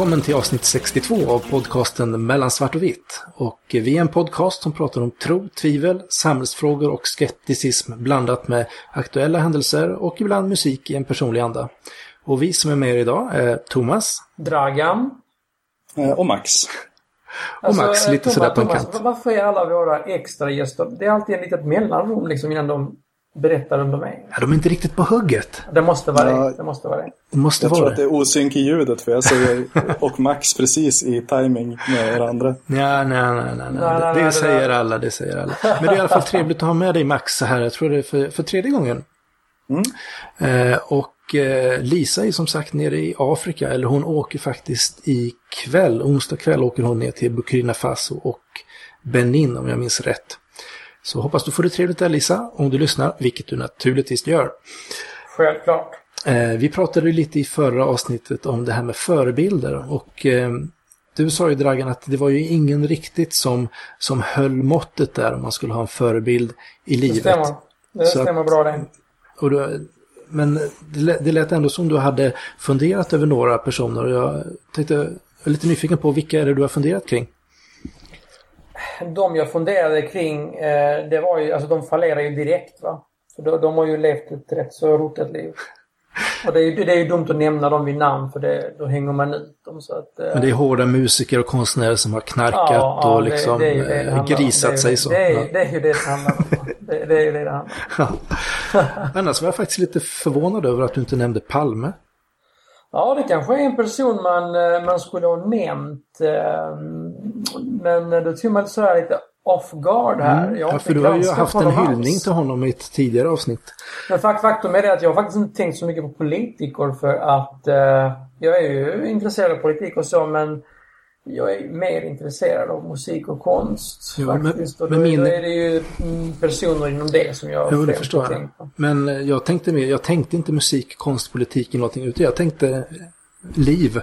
Välkommen till avsnitt 62 av podcasten Mellan svart och vitt. Och vi är en podcast som pratar om tro, tvivel, samhällsfrågor och skepticism blandat med aktuella händelser och ibland musik i en personlig anda. Och vi som är med er idag är Thomas. Dragan. Eh, och Max. Och alltså, Max, lite Thomas, sådär på en Thomas, kant. Varför är alla våra extra gäster, det är alltid en litet mellanrum liksom innan de berättar de är? Ja, de är inte riktigt på hugget. Det måste vara Ja. det. Det måste vara det. Det måste Jag tror vara att det är osynk i ljudet för jag säger och Max precis i timing med er andra. Ja, nej, nej, nej, nej. Nej, nej, Det, nej, det det säger alla, det säger alla. Men det är i alla fall trevligt att ha med dig Max så här. Jag tror det är för, för tredje gången. Eh, och eh, Lisa är som sagt nere i Afrika, eller hon åker faktiskt i kväll, onsdag kväll åker hon ner till Burkina Faso och Benin om jag minns rätt. Så hoppas du får det trevligt där Lisa, om du lyssnar, vilket du naturligtvis gör. Självklart. Eh, vi pratade lite i förra avsnittet om det här med förebilder och eh, du sa ju Dragan att det var ju ingen riktigt som, som höll måttet där om man skulle ha en förebild i Det livet. stämmer. Det Så att- stämmer bra det. Och du, men det, det lät ändå som du hade funderat över några personer och jag tänkte, jag är lite nyfiken på vilka är det du har funderat kring? De jag funderade kring, eh, det var ju, alltså de fallerar ju direkt va. För de, de har ju levt ett rätt så rotigt liv. Och det är, ju, det är ju dumt att nämna dem vid namn för det, då hänger man ut dem så att... eh, Men det är hårda musiker och konstnärer som har knarkat ja, ja, och liksom det det det eh, grisat Det är sig så. Det är, Ja. det är ju det det handlar om. Det, det är ju det det handlar om. Annars var jag faktiskt lite förvånad över att du inte nämnde Palme. Ja, det kanske är en person man, eh, man skulle ha nämnt. Eh, Men du tog mig sådär lite off guard här. Mm. Ja, för du har ju haft en hyllning alls. till honom i ett tidigare avsnitt. Men fakt- faktum är det att jag har faktiskt inte tänkt så mycket på politiker för att eh, jag är ju intresserad av politik och så men jag är mer intresserad av musik och konst men- faktiskt. och då, men min- då är det ju personer inom det som jag Jo, det förstår jag. på. Men eh, jag tänkte mer, jag tänkte inte musik, konst, politik eller någonting utan jag tänkte liv.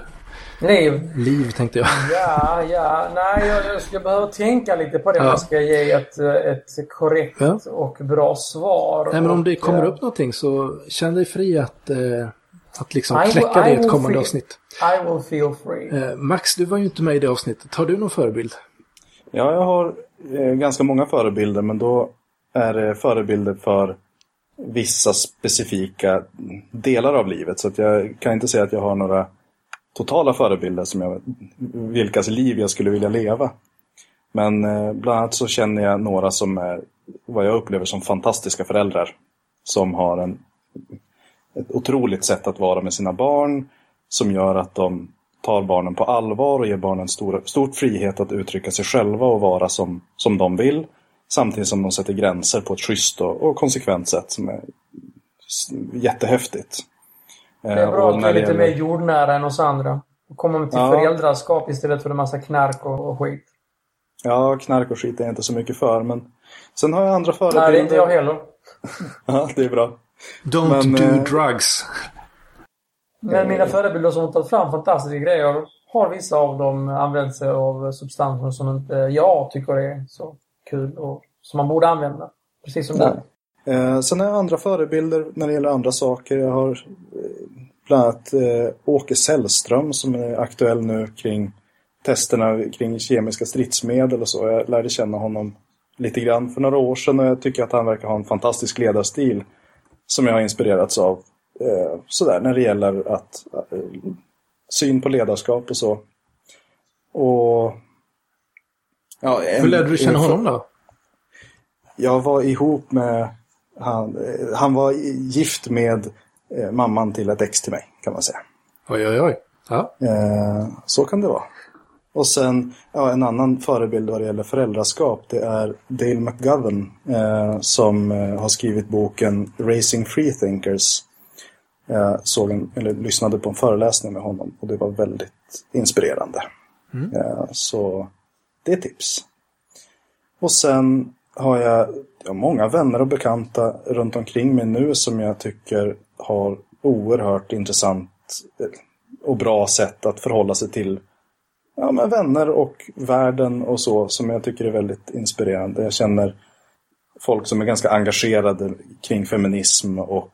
Liv. Liv tänkte jag. Ja, ja. Nej, jag, jag behöva tänka lite på det om Ja. jag ska ge ett, ett korrekt Ja. och bra svar. Nej men om det kommer eh, upp någonting så känn dig fri att, eh, att liksom I will- kläcka det I ett kommande feel- avsnitt. I will feel free. Eh, Max, du var ju inte med i det avsnittet. Har du någon förebild? Ja, jag har eh, ganska många förebilder men då är det förebilder för vissa specifika delar av livet. Så att jag kan inte säga att jag har några totala förebilder som jag, vilkas liv jag skulle vilja leva. Men eh, bland annat så känner jag några som är vad jag upplever som fantastiska föräldrar. Som har en, ett otroligt sätt att vara med sina barn. Som gör att de tar barnen på allvar och ger barnen stor, stor frihet att uttrycka sig själva och vara som, som de vill. Samtidigt som de sätter gränser på ett schysst och, och konsekvent sätt som är jättehäftigt. Det är bra Och att du är lite mer jordnära än oss andra. Och kommer till Ja. föräldraskap istället för en massa knark och, och skit. Ja, knark och skit är jag inte så mycket för. Men sen har jag andra förebilder. Nej, det är inte jag heller. Ja, det är bra. Don't Men, do eh, drugs. Men mina förebilder som har tagit fram fantastiska grejer har vissa av dem använt sig av substanser som inte jag tycker är så kul och som man borde använda. Precis som du. Eh, sen har jag andra förebilder när det gäller andra saker. Jag har eh, bland annat eh, Åke Sällström som är aktuell nu kring testerna kring kemiska stridsmedel och så. Jag lärde känna honom lite grann för några år sedan och jag tycker att han verkar ha en fantastisk ledarstil som jag har inspirerats av. Eh, sådär när det gäller att eh, syn på ledarskap och så. Och ja, en- Hur lärde du känna honom då? jag var ihop med, han, eh, han var gift med eh, mamman till ett ex till mig kan man säga. Oj, oj, oj. Ja. Eh, så kan det vara. Och sen ja, en annan förebild vad det gäller föräldraskap det är Dale McGovern eh, som eh, har skrivit boken Raising Freethinkers. Jag såg en, eller lyssnade på en föreläsning med honom och det var väldigt inspirerande. Eh, så det är tips. Och sen har jag, jag har många vänner och bekanta runt omkring mig nu som jag tycker har oerhört intressant eh, och bra sätt att förhålla sig till ja, men vänner och världen och så som jag tycker är väldigt inspirerande. Jag känner folk som är ganska engagerade kring feminism och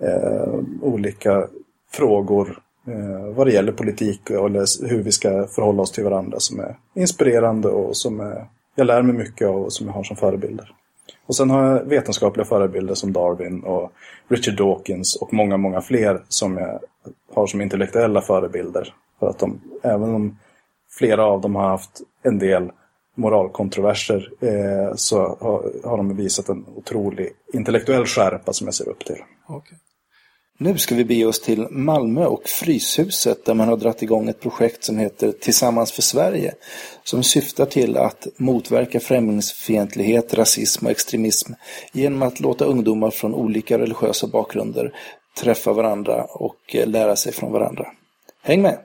eh, olika frågor eh, vad det gäller politik eller hur vi ska förhålla oss till varandra som är inspirerande och som är, jag lär mig mycket av och som jag har som förebilder. Och sen har jag vetenskapliga förebilder som Darwin och Richard Dawkins och många, många fler som jag har som intellektuella förebilder. För att de, även om flera av dem har haft en del moralkontroverser eh, så har, har de visat en otrolig intellektuell skärpa som jag ser upp till. Okay. Nu ska vi bege oss till Malmö och Fryshuset där man har dragit igång ett projekt som heter Tillsammans för Sverige som syftar till att motverka främlingsfientlighet, rasism och extremism genom att låta ungdomar från olika religiösa bakgrunder träffa varandra och eh, lära sig från varandra. Häng med!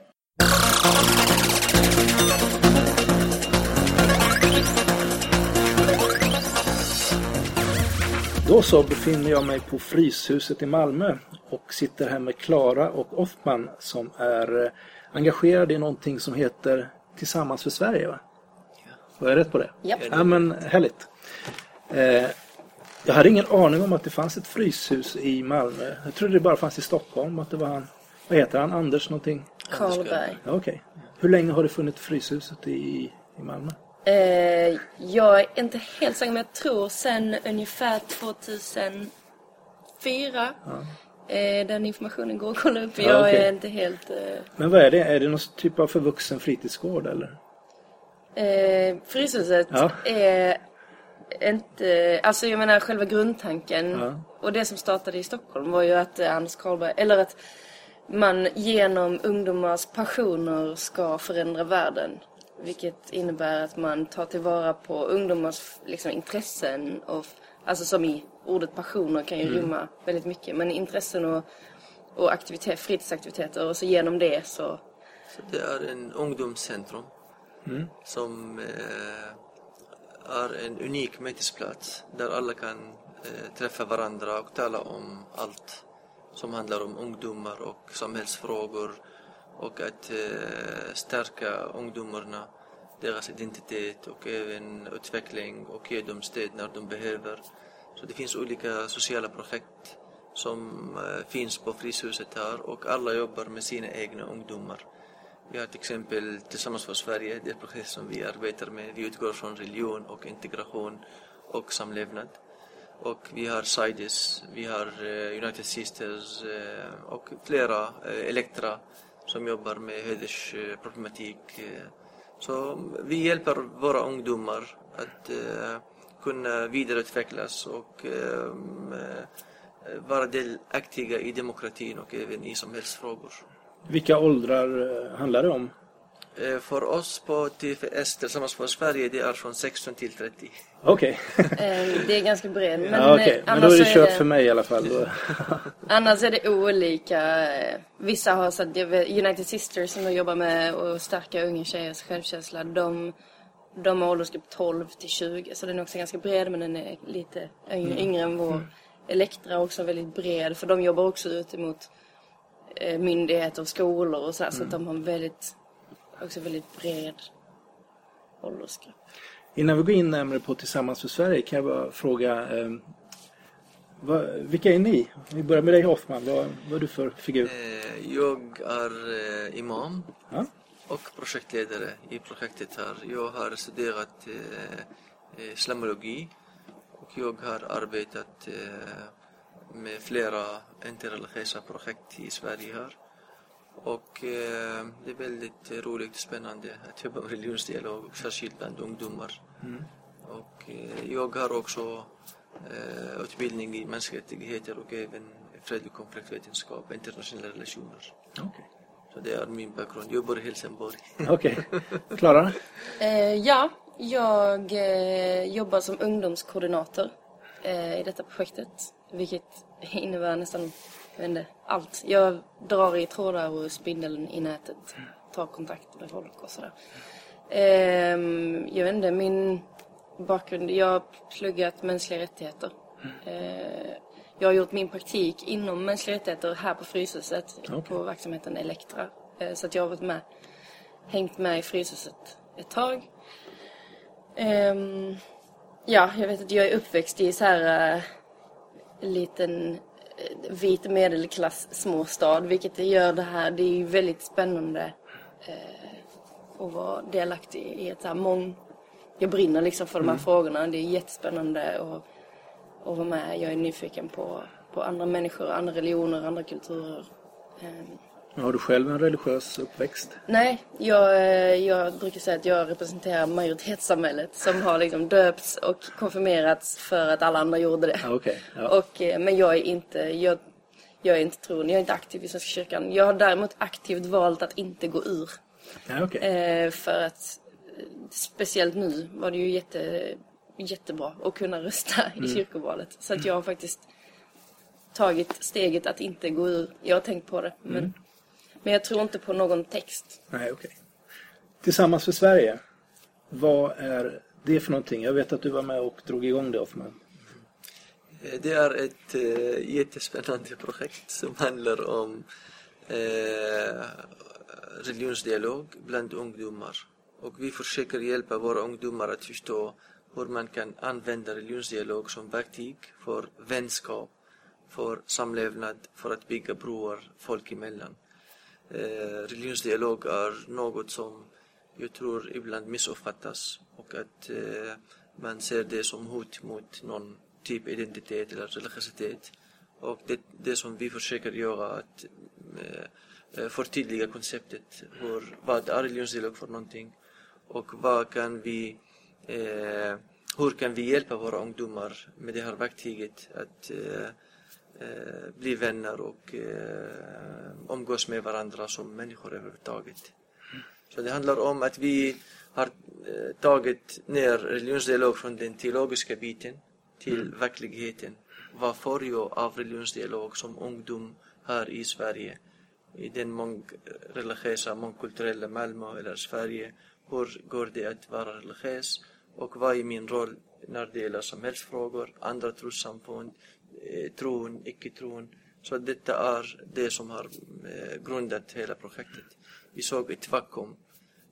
Då så befinner jag mig på Fryshuset i Malmö och sitter här med Klara och Othman som är eh, engagerade i någonting som heter Tillsammans för Sverige. Va? Var jag rätt på det? Ja. ja men härligt. Eh, jag hade ingen aning om att det fanns ett fryshus i Malmö. Jag trodde det bara fanns i Stockholm. Att det var han, vad heter han? Anders någonting? Karlberg. Ja, Okej. Hur länge har det funnits Fryshuset i, i Malmö? Eh, jag är inte helt säker, men jag tror sen ungefär 2004. Eh, den informationen går att kolla upp. Jag okej. är inte helt... Eh, Men vad är det? Är det någon typ av förvuxen fritidsgård eller? eh, Fryshuset Ja. är inte... Alltså jag menar själva grundtanken Ja. och det som startade i Stockholm var ju att eh, Anders Karlberg, eller att man genom ungdomars passioner ska förändra världen. Vilket innebär att man tar tillvara på ungdomars liksom, intressen. Och, alltså som i ordet passioner kan ju rymma väldigt mycket. Men intressen och, och aktivitet, fritidsaktiviteter. Och så genom det så... Så det är en ungdomscentrum som eh, är en unik mötesplats där alla kan eh, träffa varandra och tala om allt som handlar om ungdomar och samhällsfrågor och att eh, stärka ungdomarna, deras identitet och även utveckling och ge dem stöd när de behöver. Så det finns olika sociala projekt som eh, finns på Fryshuset här och alla jobbar med sina egna ungdomar. Vi har till exempel Tillsammans för Sverige, det projekt som vi arbetar med. Vi utgår från religion och integration och samlevnad. Och vi har Sidis, vi har eh, United Sisters eh, och flera, eh, Elektra, som jobbar med hedersproblematik. Eh, eh. Så vi hjälper våra ungdomar att eh, kunna vidareutvecklas och eh, eh, vara delaktiga i demokratin och även i samhällsfrågor. Vilka åldrar eh, handlar det om? Eh, För oss på TFS Tillsammans för Sverige, det är från 16 till 30. Okej. Eh, det är ganska bred. Men, Ja, eh, Men då annars är det kört för mig i alla fall. Annars är det olika. Vissa har så United Sisters som jobbar med att stärka unga tjejers självkänsla. De, de har åldersgrupp 12 till 20. Så den är också ganska bred men den är lite yngre, yngre än vår. Elektra är också väldigt bred för de jobbar också ut emot eh, myndigheter och skolor och så här, Så att de har en väldigt, också väldigt bred åldersgrupp. Innan vi går in närmare på Tillsammans för Sverige kan jag bara fråga eh, vad, vilka är ni? Vi börjar med dig Hoffman. Vad, vad är du för figur? Eh, Jag är eh, imam Ja? Och projektledare i projektet här. Jag har studerat eh, eh, islamologi och jag har arbetat eh, med flera interreligiösa projekt i Sverige här. Och eh, det är väldigt roligt och spännande att jobba med religionsdialog, särskilt bland ungdomar. Och eh, jag har också eh, utbildning i mänskliga rättigheter och även fred och konfliktvetenskap, internationella relationer. Okej. Så det är min bakgrund. Jag bor i Helsingborg. Okej. Klara? Eh, ja, jag eh, jobbar som ungdomskoordinator eh, i detta projektet. Vilket innebär nästan jag vet inte, allt. Jag drar i trådar och spindeln i nätet. Tar kontakt med folk och sådär. Ehm, jag vet inte, min bakgrund. Jag har pluggat mänskliga rättigheter. Jag har gjort min praktik inom mänskliga rättigheter här på Fryshuset. På verksamheten Elektra. Eh, så att jag har varit med hängt med i Fryshuset ett tag. Ehm, ja, jag vet att jag är uppväxt i så här uh, liten eh, vit medelklass småstad. Vilket gör det här, det är ju väldigt spännande eh, att vara delaktig i ett så här mång... Jag brinner liksom för de här frågorna. Det är jättespännande att, att vara med. Jag är nyfiken på, på andra människor, andra religioner, andra kulturer. Eh, Har du själv en religiös uppväxt? Nej, jag, eh, jag brukar säga att jag representerar majoritetssamhället som har liksom döpts och konfirmerats för att alla andra gjorde det. Ja, okej. Ja. Och, eh, men jag är inte, jag, jag är inte troende, jag är inte aktiv i Svenska kyrkan. Jag har däremot aktivt valt att inte gå ur. Ja, okej. Eh, för att speciellt nu var det ju jätte, jättebra att kunna rösta i kyrkovalet. Så att jag har faktiskt tagit steget att inte gå ur. Jag har tänkt på det, men, men jag tror inte på någon text. Nej, okej. Tillsammans för Sverige. Vad är det för någonting? Jag vet att du var med och drog igång det, Hoffman. Eh, Det är ett eh, jättespännande projekt som handlar om eh, religionsdialog bland ungdomar. Och vi försöker hjälpa våra ungdomar att förstå hur man kan använda religionsdialog som verktyg för vänskap, för samlevnad, för att bygga broar folk emellan. Eh, religionsdialog är något som jag tror ibland missuppfattas och att eh, man ser det som hot mot någon typ identitet eller religiositet. Och det, det som vi försöker göra att eh, eh, förtydliga konceptet. Hur, vad är religionsdialog för någonting? Och vad kan vi, eh, hur kan vi hjälpa våra ungdomar med det här verktyget att eh, eh, bli vänner och eh, umgås med varandra som människor överhuvudtaget. Så det handlar om att vi har eh, tagit ner religionsdialog från den teologiska biten till verkligheten. Vad får jag av religionsdialog som ungdom här i Sverige? I den mångreligiösa, mångkulturella Malmö eller Sverige. Hur går det att vara religiös? Och vad är min roll när det gäller samhällsfrågor, andra trossamfund, eh, tron, icke-tron. Så detta är det som har eh, grundat hela projektet. Vi såg ett vakuum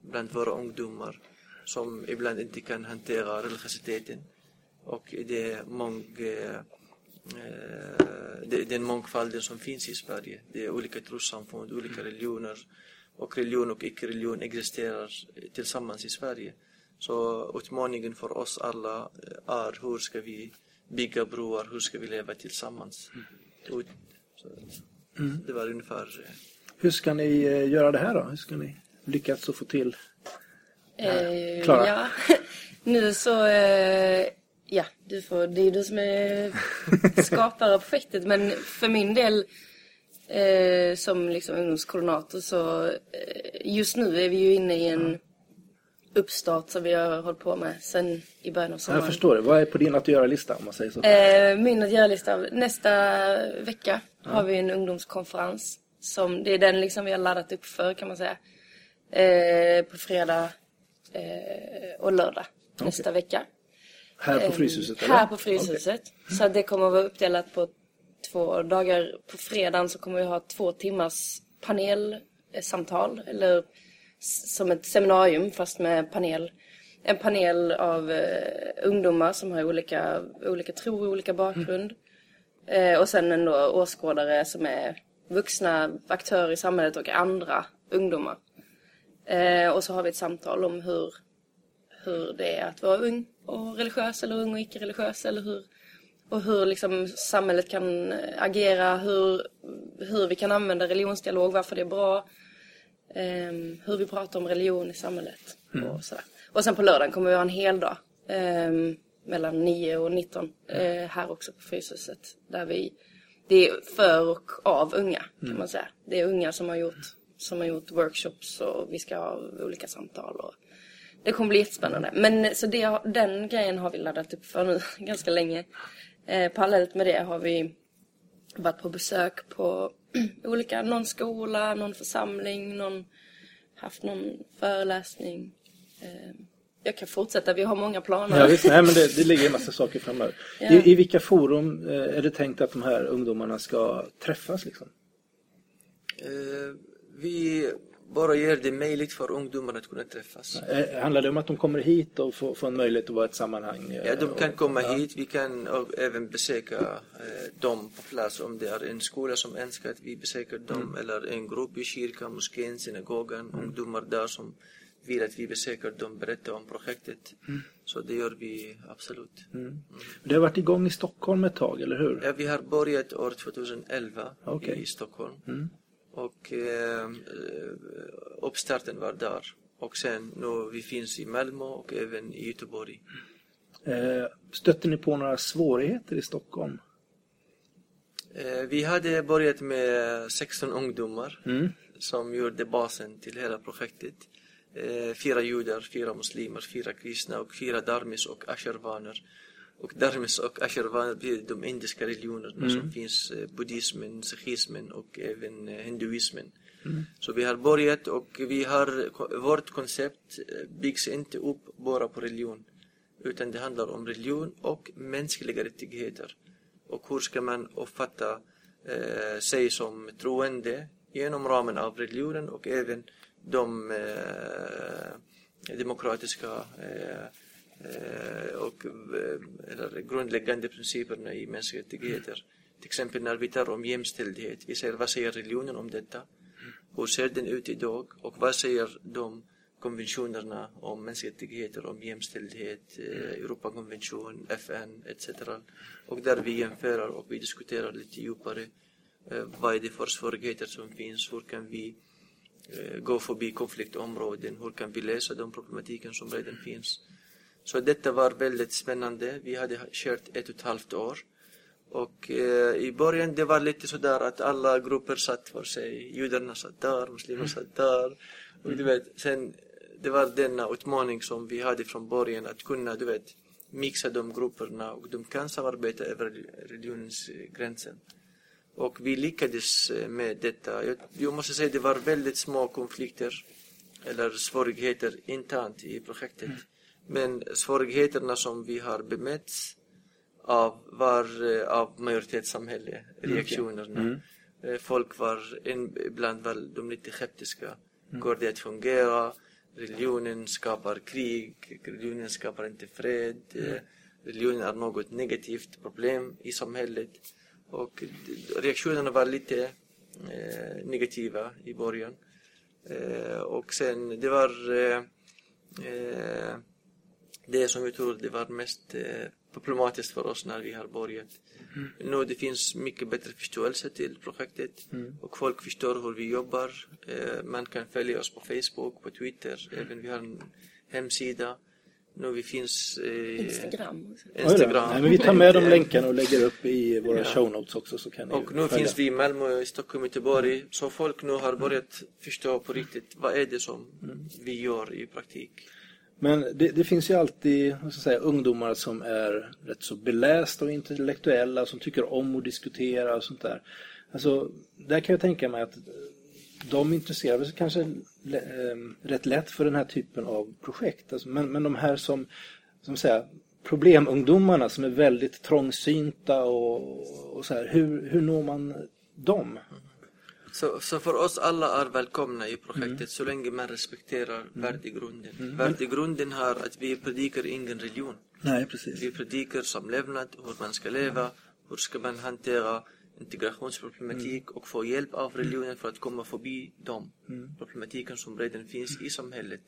bland våra ungdomar som ibland inte kan hantera religiositeten och det mång, eh, eh, det, den mångfalden som finns i Sverige. Det är olika trossamfund, olika religioner och religion och icke-religion existerar tillsammans i Sverige. Så utmaningen för oss alla är hur ska vi bygga broar, hur ska vi leva tillsammans? Och, så, Det var ungefär eh, Hur ska ni eh, göra det här då? Hur ska ni lyckas att få till? Eh, Klara. Ja, nu så... Eh, ja, du får, det är du som är skapare av projektet. Men för min del eh, som liksom ungdomskoordinator så eh, just nu är vi ju inne i en uppstart som vi har hållit på med sen i början av sommaren. Jag förstår det. Vad är på din att göra-lista om man säger så? Eh, min att göra-lista. Nästa vecka har vi en ungdomskonferens. Som, det är den liksom vi har laddat upp för kan man säga. Eh, på fredag eh, och lördag nästa vecka. Här på Eh, Fryshuset? eller? Här på Fryshuset. Så att det kommer att vara uppdelat på två dagar. På fredagen så kommer vi ha två timmars panelsamtal. Eller som ett seminarium fast med panel. En panel av eh, ungdomar som har olika, olika tro och olika bakgrund. Eh, och sen en då åskådare som är vuxna aktörer i samhället och andra ungdomar. Eh, och så har vi ett samtal om hur, hur det är att vara ung och religiös eller ung och icke-religiös eller hur och hur liksom samhället kan eh, agera, hur, hur vi kan använda religionsdialog, varför det är bra, hur vi pratar om religion i samhället och sådär. Och sen på lördagen kommer vi ha en hel dag ehm, mellan 9 och 19 eh, här också på Fryshuset. Där vi, det är för och av unga kan man säga. Det är unga som har gjort, som har gjort workshops och vi ska ha olika samtal. Och, det kommer bli jättespännande. Men så det, den grejen har vi laddat upp för nu ganska länge. Eh, parallellt med det har vi varit på besök på olika, någon skola, någon församling, någon, haft någon föreläsning. Eh, jag kan fortsätta, vi har många planer. Ja, visst, nej, men det, det ligger en massa saker framöver. Ja. I, I vilka forum eh, är det tänkt att de här ungdomarna ska träffas? Liksom? Eh, vi, bara gör det möjligt för ungdomar att kunna träffas. Eh, Handlar det om att de kommer hit och får, får en möjlighet att vara i ett sammanhang? eh, Ja, de kan komma ja. hit. Vi kan även besöka eh, dem på plats om det är en skola som önskar att vi besöker dem eller en grupp i kyrkan, moskén, synagogan, ungdomar där som vill att vi besöker dem, berättar om projektet. Så det gör vi absolut. Det har varit igång i Stockholm ett tag, eller hur? Ja, vi har börjat år 2011 Okej. i Stockholm. Och eh, eh, uppstarten var där. Och sen nu vi finns i Malmö och även i Göteborg. Eh, Stötte ni på några svårigheter i Stockholm? Eh, vi hade börjat med 16 ungdomar Mm. som gjorde basen till hela projektet. Eh, fyra judar, fyra muslimer, fyra kristna och fyra darmis och ashervaner. Och darmis och blir de indiska religionerna som finns, eh, buddhismen, sikhismen och även eh, hinduismen. Så vi har börjat och vi har, vårt koncept eh, byggs inte upp bara på religion. Utan det handlar om religion och mänskliga rättigheter. Och hur ska man uppfatta eh, sig som troende genom ramen av religionen och även de eh, demokratiska eh, Eh, och eh, eller grundläggande principerna i mänskliga rättigheter. Till exempel när vi tar om jämställdhet, vi säger vad säger religionen om detta? Hur ser den ut idag? Och vad säger de konventionerna om mänskliga rättigheter, om jämställdhet, eh, Europakonvention, FN etc. Och där vi jämför och vi diskuterar lite djupare eh, vad är det för svårigheter som finns, hur kan vi eh, gå förbi konfliktområden, hur kan vi lösa de problematiken som redan finns. Så detta var väldigt spännande. Vi hade kört ett och ett halvt år. Och eh, i början det var lite sådär att alla grupper satt för sig. Judarna satt där, muslimerna satt där. Och du vet, sen det var denna utmaning som vi hade från början att kunna, du vet, mixa de grupperna och de kan samarbeta över religionens eh, gränsen. Och vi lyckades eh, med detta. Jag, jag måste säga det var väldigt små konflikter eller svårigheter internt i projektet. Men svårigheterna som vi har bemötts av var eh, av majoritetssamhälle, reaktionerna. Eh, Folk var, ibland var de lite skeptiska. Går det att fungera? Religionen skapar krig, religionen skapar inte fred. eh, Religionen är något negativt problem i samhället. Och reaktionerna var lite eh, negativa i början. Eh, och sen det var eh, det som jag tror det var mest eh, problematiskt för oss när vi har börjat. Nu det finns mycket bättre förståelse till projektet och folk förstår hur vi jobbar. Eh, man kan följa oss på Facebook, på Twitter, även vi har en hemsida. Nu vi finns eh, Instagram. Instagram. Nej, men vi tar med de länkarna och lägger upp i våra Ja. show notes också så kan och nu följa. finns vi i Malmö, i Stockholm, Göteborg. Så folk nu har börjat förstå på riktigt vad är det som vi gör i praktik. Men det, det finns ju alltid ska säga, ungdomar som är rätt så belästa och intellektuella som tycker om att diskutera och sånt där. Alltså, där kan jag tänka mig att de intresserar sig kanske eh, rätt lätt för den här typen av projekt. Alltså, men, men de här som, som säger, problemungdomarna som är väldigt trångsynta och, och så här, hur, hur når man dem? Så, så för oss alla är välkomna i projektet så länge man respekterar värdegrunden. Värdegrunden har att vi predikar ingen religion. Nej, precis. Vi predikar samlevnad, hur man ska leva, hur ska man hantera integrationsproblematik och få hjälp av religionen för att komma förbi de problematiken som redan finns i samhället.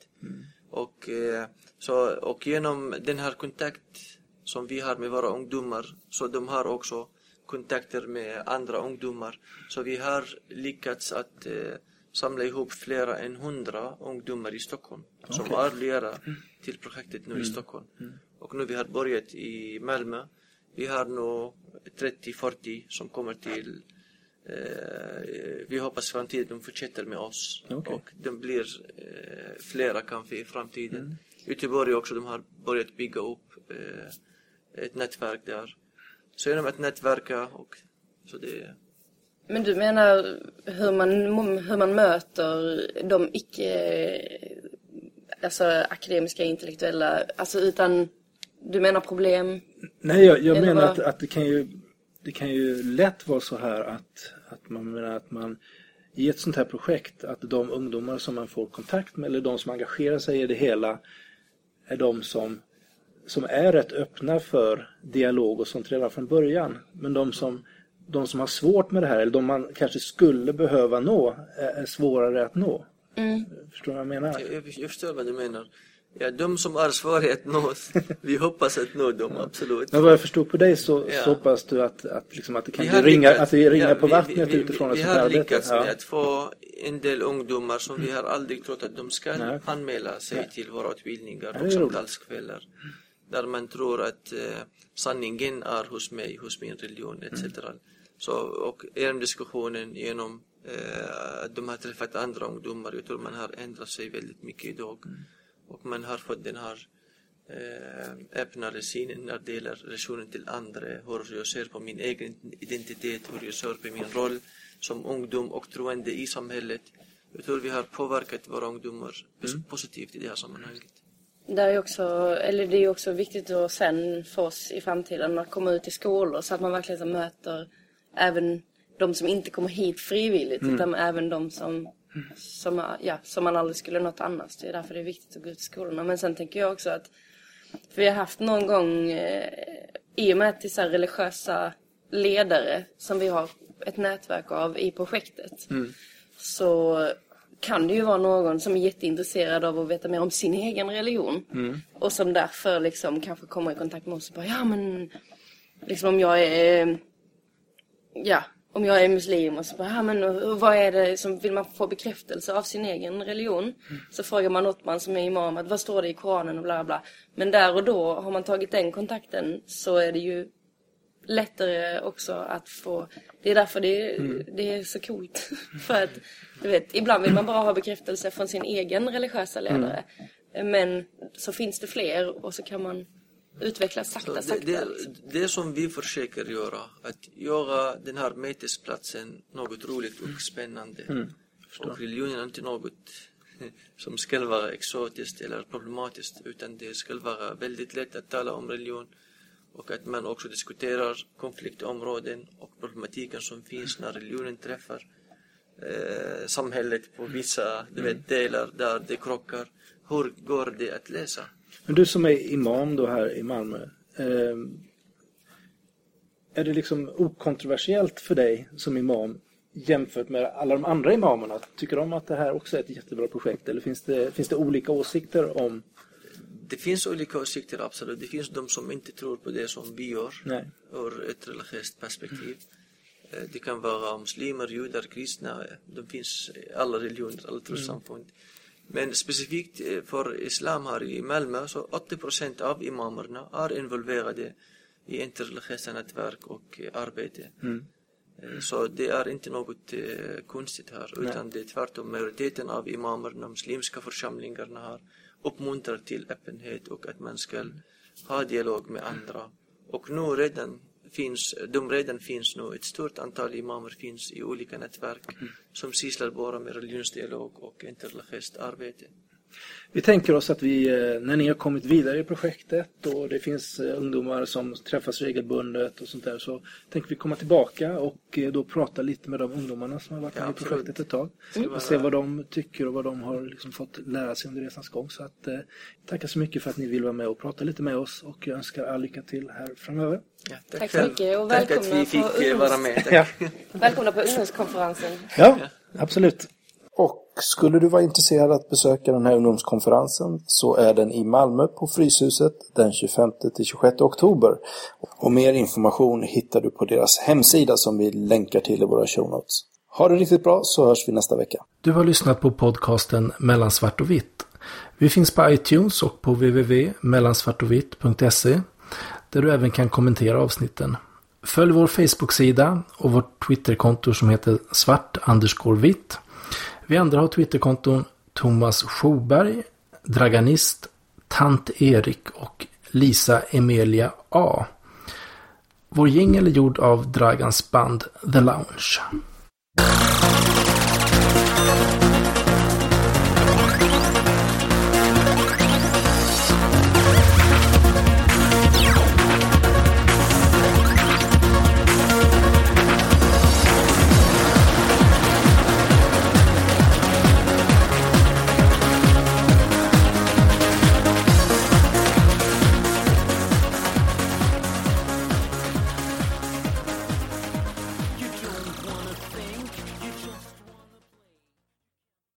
Och, eh, så, och genom den här kontakt som vi har med våra ungdomar, så de har också kontakter med andra ungdomar. Så vi har lyckats att eh, samla ihop flera än hundra ungdomar i Stockholm som är lärare till projektet nu i Stockholm. Och nu vi har börjat i Malmö. Vi har nu 30-40 som kommer till eh, vi hoppas framtiden de fortsätter med oss Okej. och de blir eh, flera kanske i framtiden. Göteborg också, de har börjat bygga upp eh, ett nätverk där. Så genom att nätverka och så det Men du menar hur man, hur man möter de icke alltså, akademiska intellektuella, alltså utan du menar problem? Nej, jag, jag menar att, att det, kan ju, det kan ju lätt vara så här att, att man menar att man i ett sånt här projekt att de ungdomar som man får kontakt med eller de som engagerar sig i det hela är de som, som är rätt öppna för dialog och sånt redan från början. Men de som, de som har svårt med det här eller de man kanske skulle behöva nå är, svårare att nå. Mm. Förstår du vad jag menar? Jag, jag förstår vad du menar. Ja, de som är svåra att nå, vi hoppas att nå dem, absolut. Men vad jag förstod på dig så, Ja. så hoppas du att, att, liksom att det kan Vi har ringa, lyckats- att det ringar ja, på vi- vattnet vi, utifrån vi, ett vi sånt här har arbete. lyckats Ja. med att få en del ungdomar som vi har aldrig trott att de ska Nej. anmäla sig till våra utbildningar och samtalskvällar. Där man tror att eh, sanningen är hos mig, hos min religion etc. Mm. Så, och genom diskussionen, genom eh, att de har träffat andra ungdomar, jag tror man har ändrat sig väldigt mycket idag. Mm. Och man har fått den här eh, öppnare synen när det gäller relationen till andra, hur jag ser på min egen identitet, hur jag ser på min roll som ungdom och troende i samhället. Jag tror vi har påverkat våra ungdomar pos- positivt i det här sammanhanget. Det är, också, eller det är också viktigt då sen för oss i framtiden att komma ut i skolor så att man verkligen så möter även de som inte kommer hit frivilligt utan även de som, som, ja, som man aldrig skulle nått annars. Det är därför det är viktigt att gå ut i skolorna. Men sen tänker jag också att för vi har haft någon gång eh, i och med att det är så religiösa ledare som vi har ett nätverk av i projektet så kan det ju vara någon som är jätteintresserad av att veta mer om sin egen religion. Och som därför liksom kanske kommer i kontakt med oss och bara, ja men liksom om jag är ja, om jag är muslim och så bara, ja, men vad är det som, vill man få bekräftelse av sin egen religion? Så frågar man Ottman som är imam att vad står det i Koranen och bla bla. Men där och då, har man tagit den kontakten så är det ju lättare också att få, det är därför det, det är så coolt. För att, du vet, ibland vill man bara ha bekräftelse från sin egen religiösa ledare. Men så finns det fler och så kan man utveckla Så sakta, det, sakta. det, det som vi försöker göra, att göra den här mötesplatsen något roligt och spännande. Och religionen är inte något som ska vara exotiskt eller problematiskt utan det ska vara väldigt lätt att tala om religion och att man också diskuterar konfliktområden och problematiken som finns när religionen träffar eh, samhället på vissa du vet, delar där det krockar. Hur går det att läsa? Men du som är imam då här i Malmö. Eh, är det liksom okontroversiellt för dig som imam jämfört med alla de andra imamerna? Tycker de att det här också är ett jättebra projekt? Eller finns det, finns det olika åsikter om... Det finns olika åsikter, absolut. Det finns de som inte tror på det som vi gör Nej. ur ett religiöst perspektiv. Eh, Det kan vara muslimer, judar, kristna. eh, De finns i alla religioner, alla trossamfund. Men specifikt eh, för islam här i Malmö så 80% av imamerna är involverade i interreligiösa nätverk och arbete. Eh, Så det är inte något konstigt här utan det är tvärtom majoriteten av imamerna, muslimska församlingarna här uppmuntrar till öppenhet och att man ska ha dialog med andra. Och nu redan finns, de redan finns nu, ett stort antal imamer finns i olika nätverk som sysslar bara med religionsdialog och interreligiöst arbete. Vi tänker oss att vi, eh, när ni har kommit vidare i projektet och det finns eh, ungdomar som träffas regelbundet och sånt där så tänker vi komma tillbaka och eh, då prata lite med de ungdomarna som har varit Ja, med i absolut. projektet ett tag. Och se vad de tycker och vad de har liksom fått lära sig under resans gång. Så att, eh, tackar så mycket för att ni vill vara med och prata lite med oss och jag önskar all lycka till här framöver. Ja, Tack så mycket och Tack att välkomna vi på fick eh, vara med. Tack. Välkomna på ungdomskonferensen. Ja, absolut. Skulle du vara intresserad att besöka den här ungdomskonferensen så är den i Malmö på Fryshuset den 25-26 oktober. Och mer information hittar du på deras hemsida som vi länkar till i våra show notes. Ha det riktigt bra så hörs vi nästa vecka. Du har lyssnat på podcasten Mellan svart och vitt. Vi finns på iTunes och på www.mellansvartovitt.se där du även kan kommentera avsnitten. Följ vår Facebook-sida och vårt Twitterkonto som heter svart vitt. Vi andra har Twitterkonton Thomas Schoberg, Draganist, Tant Erik och Lisa Emilia A. Vår jingel är gjord av Dragans band The Lounge.